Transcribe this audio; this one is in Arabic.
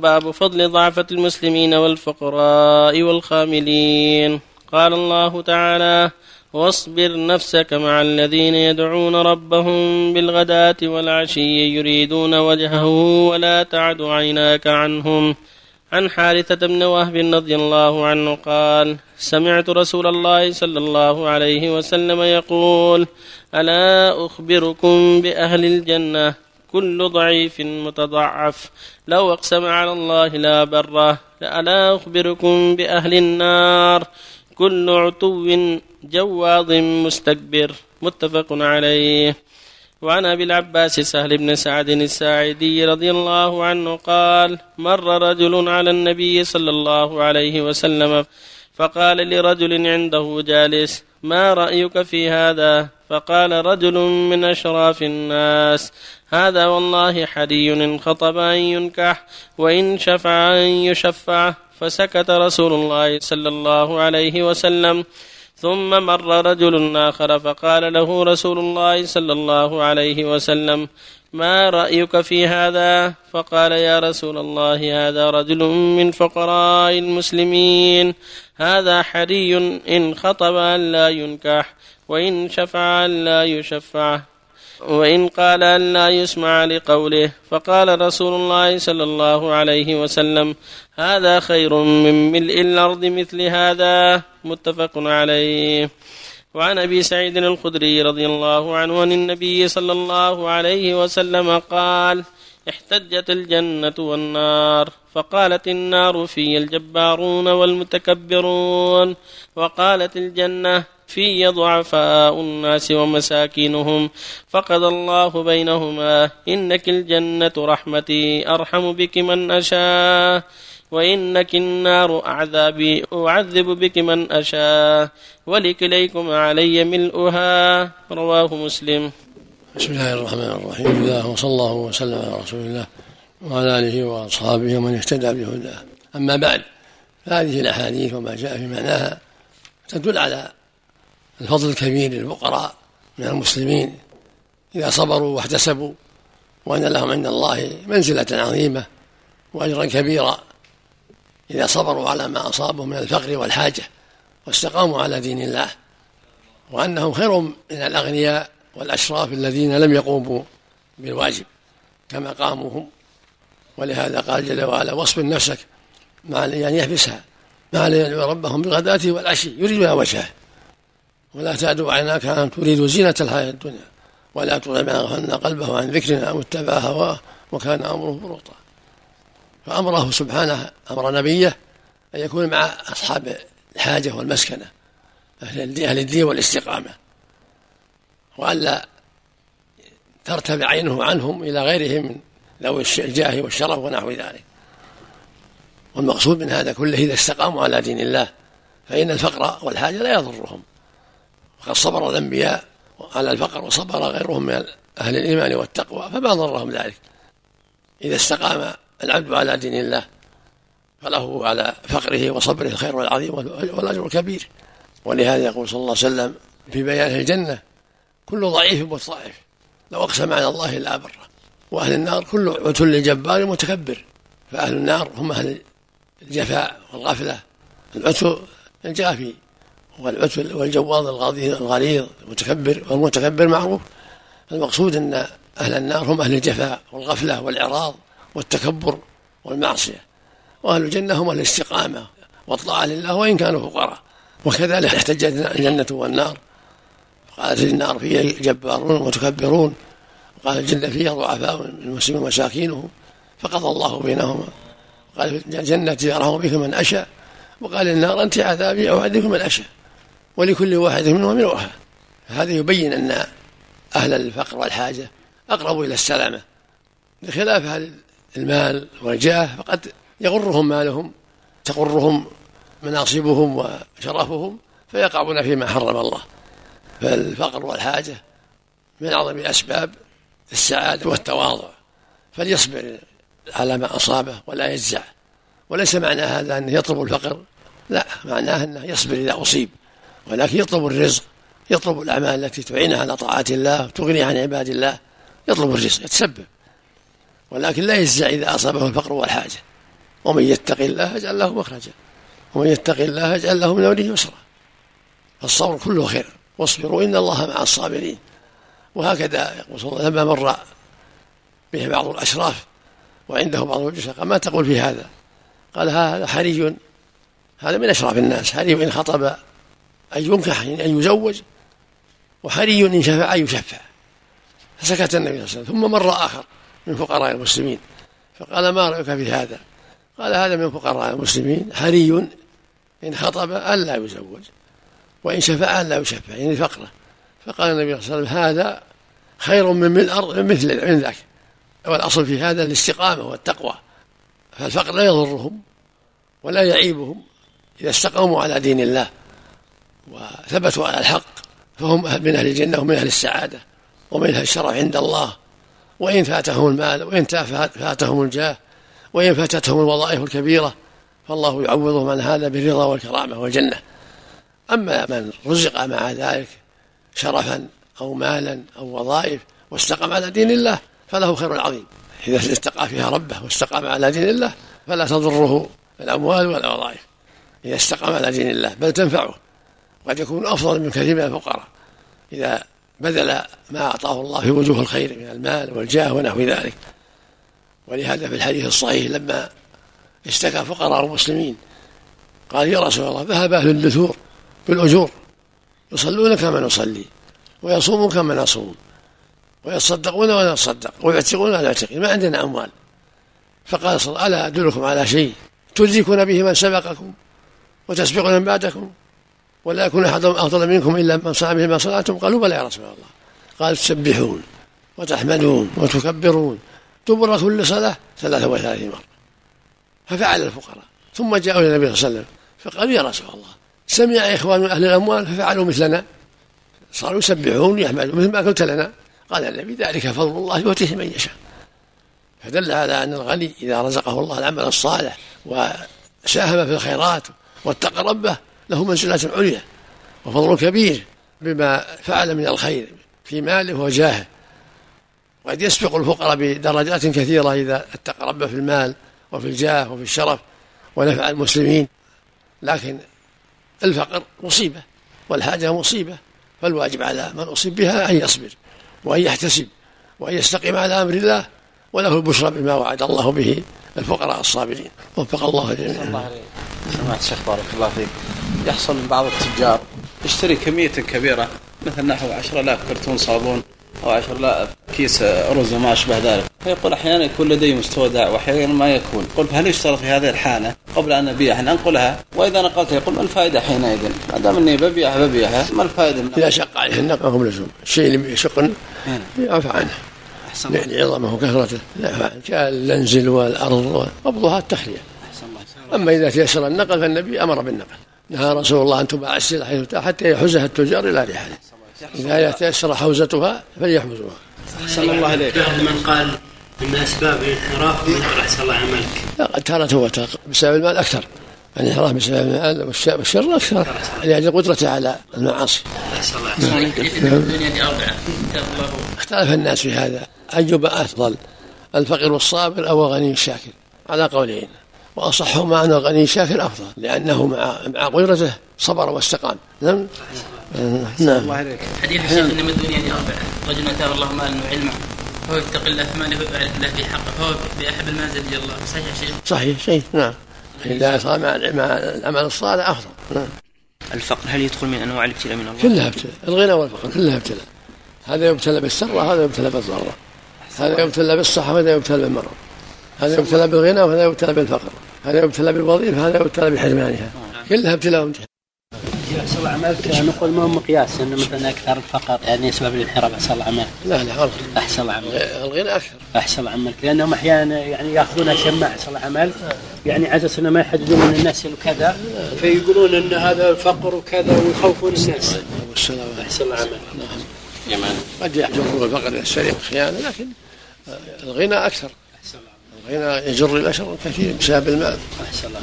باب فضل ضعفة المسلمين والفقراء والخاملين. قال الله تعالى واصبر نفسك مع الذين يدعون ربهم بالغداة والعشي يريدون وجهه ولا تعد عيناك عنهم. عن حارثة بن وهب رضي الله عنه قال سمعت رسول الله صلى الله عليه وسلم يقول ألا أخبركم بأهل الجنة كل ضعيف متضعف. لو أقسم على الله لا بره ألا أخبركم بأهل النار. كل عتو جواظ مستكبر متفق عليه. وعن أبي العباس سهل بن سعد الساعدي رضي الله عنه قال مر رجل على النبي صلى الله عليه وسلم فقال لرجل عنده جالس ما رأيك في هذا؟ فقال رجل من أشراف الناس هذا والله حري إن خطب أن ينكح وإن شفع أن يشفع. فسكت رسول الله صلى الله عليه وسلم. ثم مر رجل آخر فقال له رسول الله صلى الله عليه وسلم ما رأيك في هذا؟ فقال يا رسول الله هذا رجل من فقراء المسلمين. هذا حري إن خطب أن لا ينكح. وإن شفع لا يشفع. وإن قال أن لا يسمع لقوله. فقال رسول الله صلى الله عليه وسلم هذا خير من ملء الأرض مثل هذا. متفق عليه. وعن أبي سعيد الخدري رضي الله عنه عن النبي صلى الله عليه وسلم قال احتجت الجنة والنار فقالت النار في الجبارون والمتكبرون. وقالت الجنة في ضعفاء الناس ومساكينهم. فقد الله بينهما. إنك الجنة رحمتي. أرحم بك من أشاء. وإنك النار أعذابي. أعذب بك من أشاء. ولكليكم علي ملؤها. رواه مسلم. بسم الله الرحمن الرحيم. الله وصلى الله وسلم على رسول الله وعلى آله وأصحابه ومن اهتدى بهداه. أما بعد فهذه الأحاديث وما جاء في معناها تدل على الفضل الكبير للفقراء من المسلمين إذا صبروا واحتسبوا وأن لهم عند الله منزلة عظيمة وأجرا كبيرا. إذا صبروا على ما أصابهم من الفقر والحاجة واستقاموا على دين الله وأنهم خير من الأغنياء والأشراف الذين لم يقوموا بالواجب كما قاموا هم ولهذا قال جل وعلا واصبر نفسك مع يعني يحبسها مع يدعو ربهم بالغداة والعشي يريدون وجهه. ولا تعدوا عيناك أن تريد زينة الحياة الدنيا ولا تطع من أغفلنا قلبه عن ذكرنا واتبع هواه وكان أمره فرطا فأمره سبحانه أمر نبيه أن يكون مع أصحاب الحاجة والمسكنة أهل الدين والاستقامة. وألا ترتفع عينه عنهم إلى غيرهم من ذوي الجاه والشرف ونحو ذلك. والمقصود من هذا كله إذا استقاموا على دين الله فإن الفقر والحاجة لا يضرهم. وقد صبر الأنبياء على الفقر وصبر غيرهم من أهل الإيمان والتقوى فما ضرهم ذلك. إذا استقام العبد على دين الله فله على فقره وصبره الخير العظيم والأجر الكبير. ولهذا يقول صلى الله عليه وسلم في بيان الجنة كل ضعيف متضعف لو أقسم على الله لا بره وأهل النار كل عتل جبار متكبر. فأهل النار هم أهل الجفاء والغفلة. العتل الجافي. والعتل والجواظ الغليظ المتكبر والمتكبر معروف. المقصود أن أهل النار هم أهل الجفاء والغفلة والإعراض والتكبر والمعصية. وأهل الجنة هم الاستقامة والطاعة لله وإن كانوا فقراء. وكذلك احتجت الجنة والنار. قالت النار فيها جبارون ومتكبرون. وقال الجنة فيها ضعفاء المسلمين ومساكينهم. فقضى الله بينهما. قال في الجنة أرحم بك من أشاء. وقال النار أنت عذابي أعذبك من أشاء. ولكل واحد منهم منوها هذا يبين أن أهل الفقر والحاجة أقرب إلى السلامة. بخلاف أهل المال والجاه فقد يغرهم مالهم تغرهم مناصبهم وشرفهم فيقعون فيما حرم الله. فالفقر والحاجة من أعظم أسباب السعادة والتواضع. فليصبر على ما أصابه ولا يجزع. وليس معنى هذا أنه يطلب الفقر. لا معناه أنه يصبر إذا أصيب. ولكن يطلب الرزق يطلب الأعمال التي تعينه على طاعات الله تغني عن عباد الله يطلب الرزق يتسبب. ولكن لا يجزع إذا أصابه الفقر والحاجة. ومن يتق الله يجعل له مخرجا. ومن يتق الله يجعل له من امره يسرا. فالصبر كله خير. واصبروا إن الله مع الصابرين. وهكذا يقول صلى الله عليه وسلم لما مر به بعض الأشراف وعنده بعض الجسر قال ما تقول في هذا؟ قال هذا حري هذا من أشراف الناس حري إن خطب ان ينكح أن يزوج وحري إن شفع أن يشفع. فسكت النبي صلى الله عليه وسلم. ثم مر آخر من فقراء المسلمين. فقال ما رأيك في هذا قال هذا من فقراء المسلمين. حري إن خطب ألا يزوج وإن شفع ألا يشفع يعني فقره. فقال النبي صلى الله عليه وسلم هذا خير من من الأرض مثل من ذاك. والأصل في هذا الاستقامة والتقوى. فالفقر لا يضرهم ولا يعيبهم إذا استقاموا على دين الله. وثبتوا على الحق فهم من أهل الجنة ومن أهل السعادة ومن أهل الشرف عند الله. وإن فاتهم المال وإن فاتهم الجاه وإن فاتتهم الوظائف الكبيرة فالله يعوضهم عن هذا بالرضا والكرامة والجنة. أما من رزق مع ذلك شرفا أو مالا أو وظائف واستقام على دين الله فله خير عظيم. إذا استقى فيها ربه واستقام على دين الله فلا تضره الأموال ولا الوظائف إذا استقام على دين الله بل تنفعه. قد يكون أفضل من كثير من الفقراء. إذا بذل ما أعطاه الله في وجوه الخير من المال والجاه ونحو ذلك. ولهذا في الحديث الصحيح لما اشتكى فقراء المسلمين قال يا رسول الله ذهب أهل الدثور بالأجور يصلون كما نصلي ويصومون كما نصوم ويتصدقون ولا نتصدق ويعتقون ولا نعتق ما عندنا أموال. فقال صلى الله ألا أدلكم على شيء؟ تدركون به من سبقكم وتسبقون من بعدكم؟ ولا يكون أحد أفضل منكم إلا من صنع به ما صنعتم قالوا بلى يا رسول الله. قال تسبحون وتحمدون وتكبرون. دبر كل صلاة ثلاثة وثلاثين مرة. ففعل الفقراء. ثم جاءوا إلى النبي صلى الله عليه وسلم. فقالوا يا رسول الله سمع إخوان أهل الأموال ففعلوا مثلنا. صاروا يسبحون ويحمدون مثل ما قلت لنا. قال النبي ذلك فضل الله يؤتيه من يشاء. فدل على أن الغني إذا رزقه الله العمل الصالح وساهم في الخيرات واتقى ربه له منزلة عليا وفضل كبير بما فعل من الخير في ماله وجاهه وقد يسبق الفقراء بدرجات كثيرة إذا اتقى ربه في المال وفي الجاه وفي الشرف ونفع المسلمين لكن الفقر مصيبة والحاجة مصيبة فالواجب على من أصيب بها أن يصبر وأن يحتسب وأن يستقيم على أمر الله وله البشرى بما وعد الله به الفقراء الصابرين. وفق الله جميعا. الله عليك سمعت شيخ بارك الله فيك. يحصل من بعض التجار. يشتري كمية كبيرة مثل نحو 10000 كرتون صابون أو 10000 كيس رز وما أشبه ذلك. فيقول أحيانا يكون لدي مستودع وأحيانا ما يكون. قل هل يشترط في هذه الحالة قبل أن أبيعها أن أنقلها؟ وإذا نقلتها يقول ما الفائدة حينئذ؟ ما دام أني ببيعها ببيعها ما الفائدة؟ من إذا شق عليه النقل هم لزوم الشيء اللي يشق يعفى عنه. لعظمه وكثرته. يعفى عنه كاللنزل والأرض وقبضها التحلية أما إذا تيسر النقل فالنبي أمر بالنقل. نهى رسول الله أن تباع السلع حيث حتى يحوزها التجار إلى رحاله إذا تيسر حوزتها فليحوزوها. صلى الله عليك من قال إن أسباب الانحراف من أحسن الله عملك. لا تارة وتارة بسبب المال أكثر. الانحراف بسبب المال والشر أكثر. لاجل قدرته على المعاصي. الله الدنيا أربعة. اختلف الناس في هذا. أيهما أفضل الفقير والصابر أو الغني الشاكر على قولين. واصحهما ان الغني الشاكر افضل لأنه مع مع قدرته صبر واستقام. نعم؟ نعم. الله عليك. حديث الشيخ إنما الدنيا دي اربعه رجل أتاه الله مالا وعلما. فهو يتقي الله ماله ويعرف الله في حقه فهو بأحب المنازل إلى الله. صحيح شيخ؟ صحيح شيء نعم. إذا صار مع العمل الصالح أفضل. نعم. الفقر هل يدخل من أنواع الابتلاء من الله؟ كلها ابتلاء. الغنى والفقر كلها ابتلاء. هذا يبتلى بالسرة هذا يبتلى بالضرة. هذا يبتلى بالصحة وهذا يبتلى بالمرض. هذا يبتلى بالغنى وهذا يبتلى بالفقر. هذا يبتلى بالوظيفة هذا يبتلى بحرمانها كلها ابتلاء وامتحان. أحسن الله عملك نقول ما هو مقياس أن مثلا أكثر الفقر يعني سبب الانحراف أحسن الله عملك لا لا غلط. أحسن الله عملك الغنى أكثر. أحسن الله عملك لأنهم أحيانا يعني يأخذون شماعة أحسن الله عمل يعني على أساس ما يحددون من الناس وكذا فيقولون أن هذا الفقر وكذا ويخوفون الناس. أحسن الله عملك نعم قد يحجره الفقر السرقة والخيانة لكن الغنى أكثر. الغنى يجر إلى شر كثير بسبب المال أحسن الله.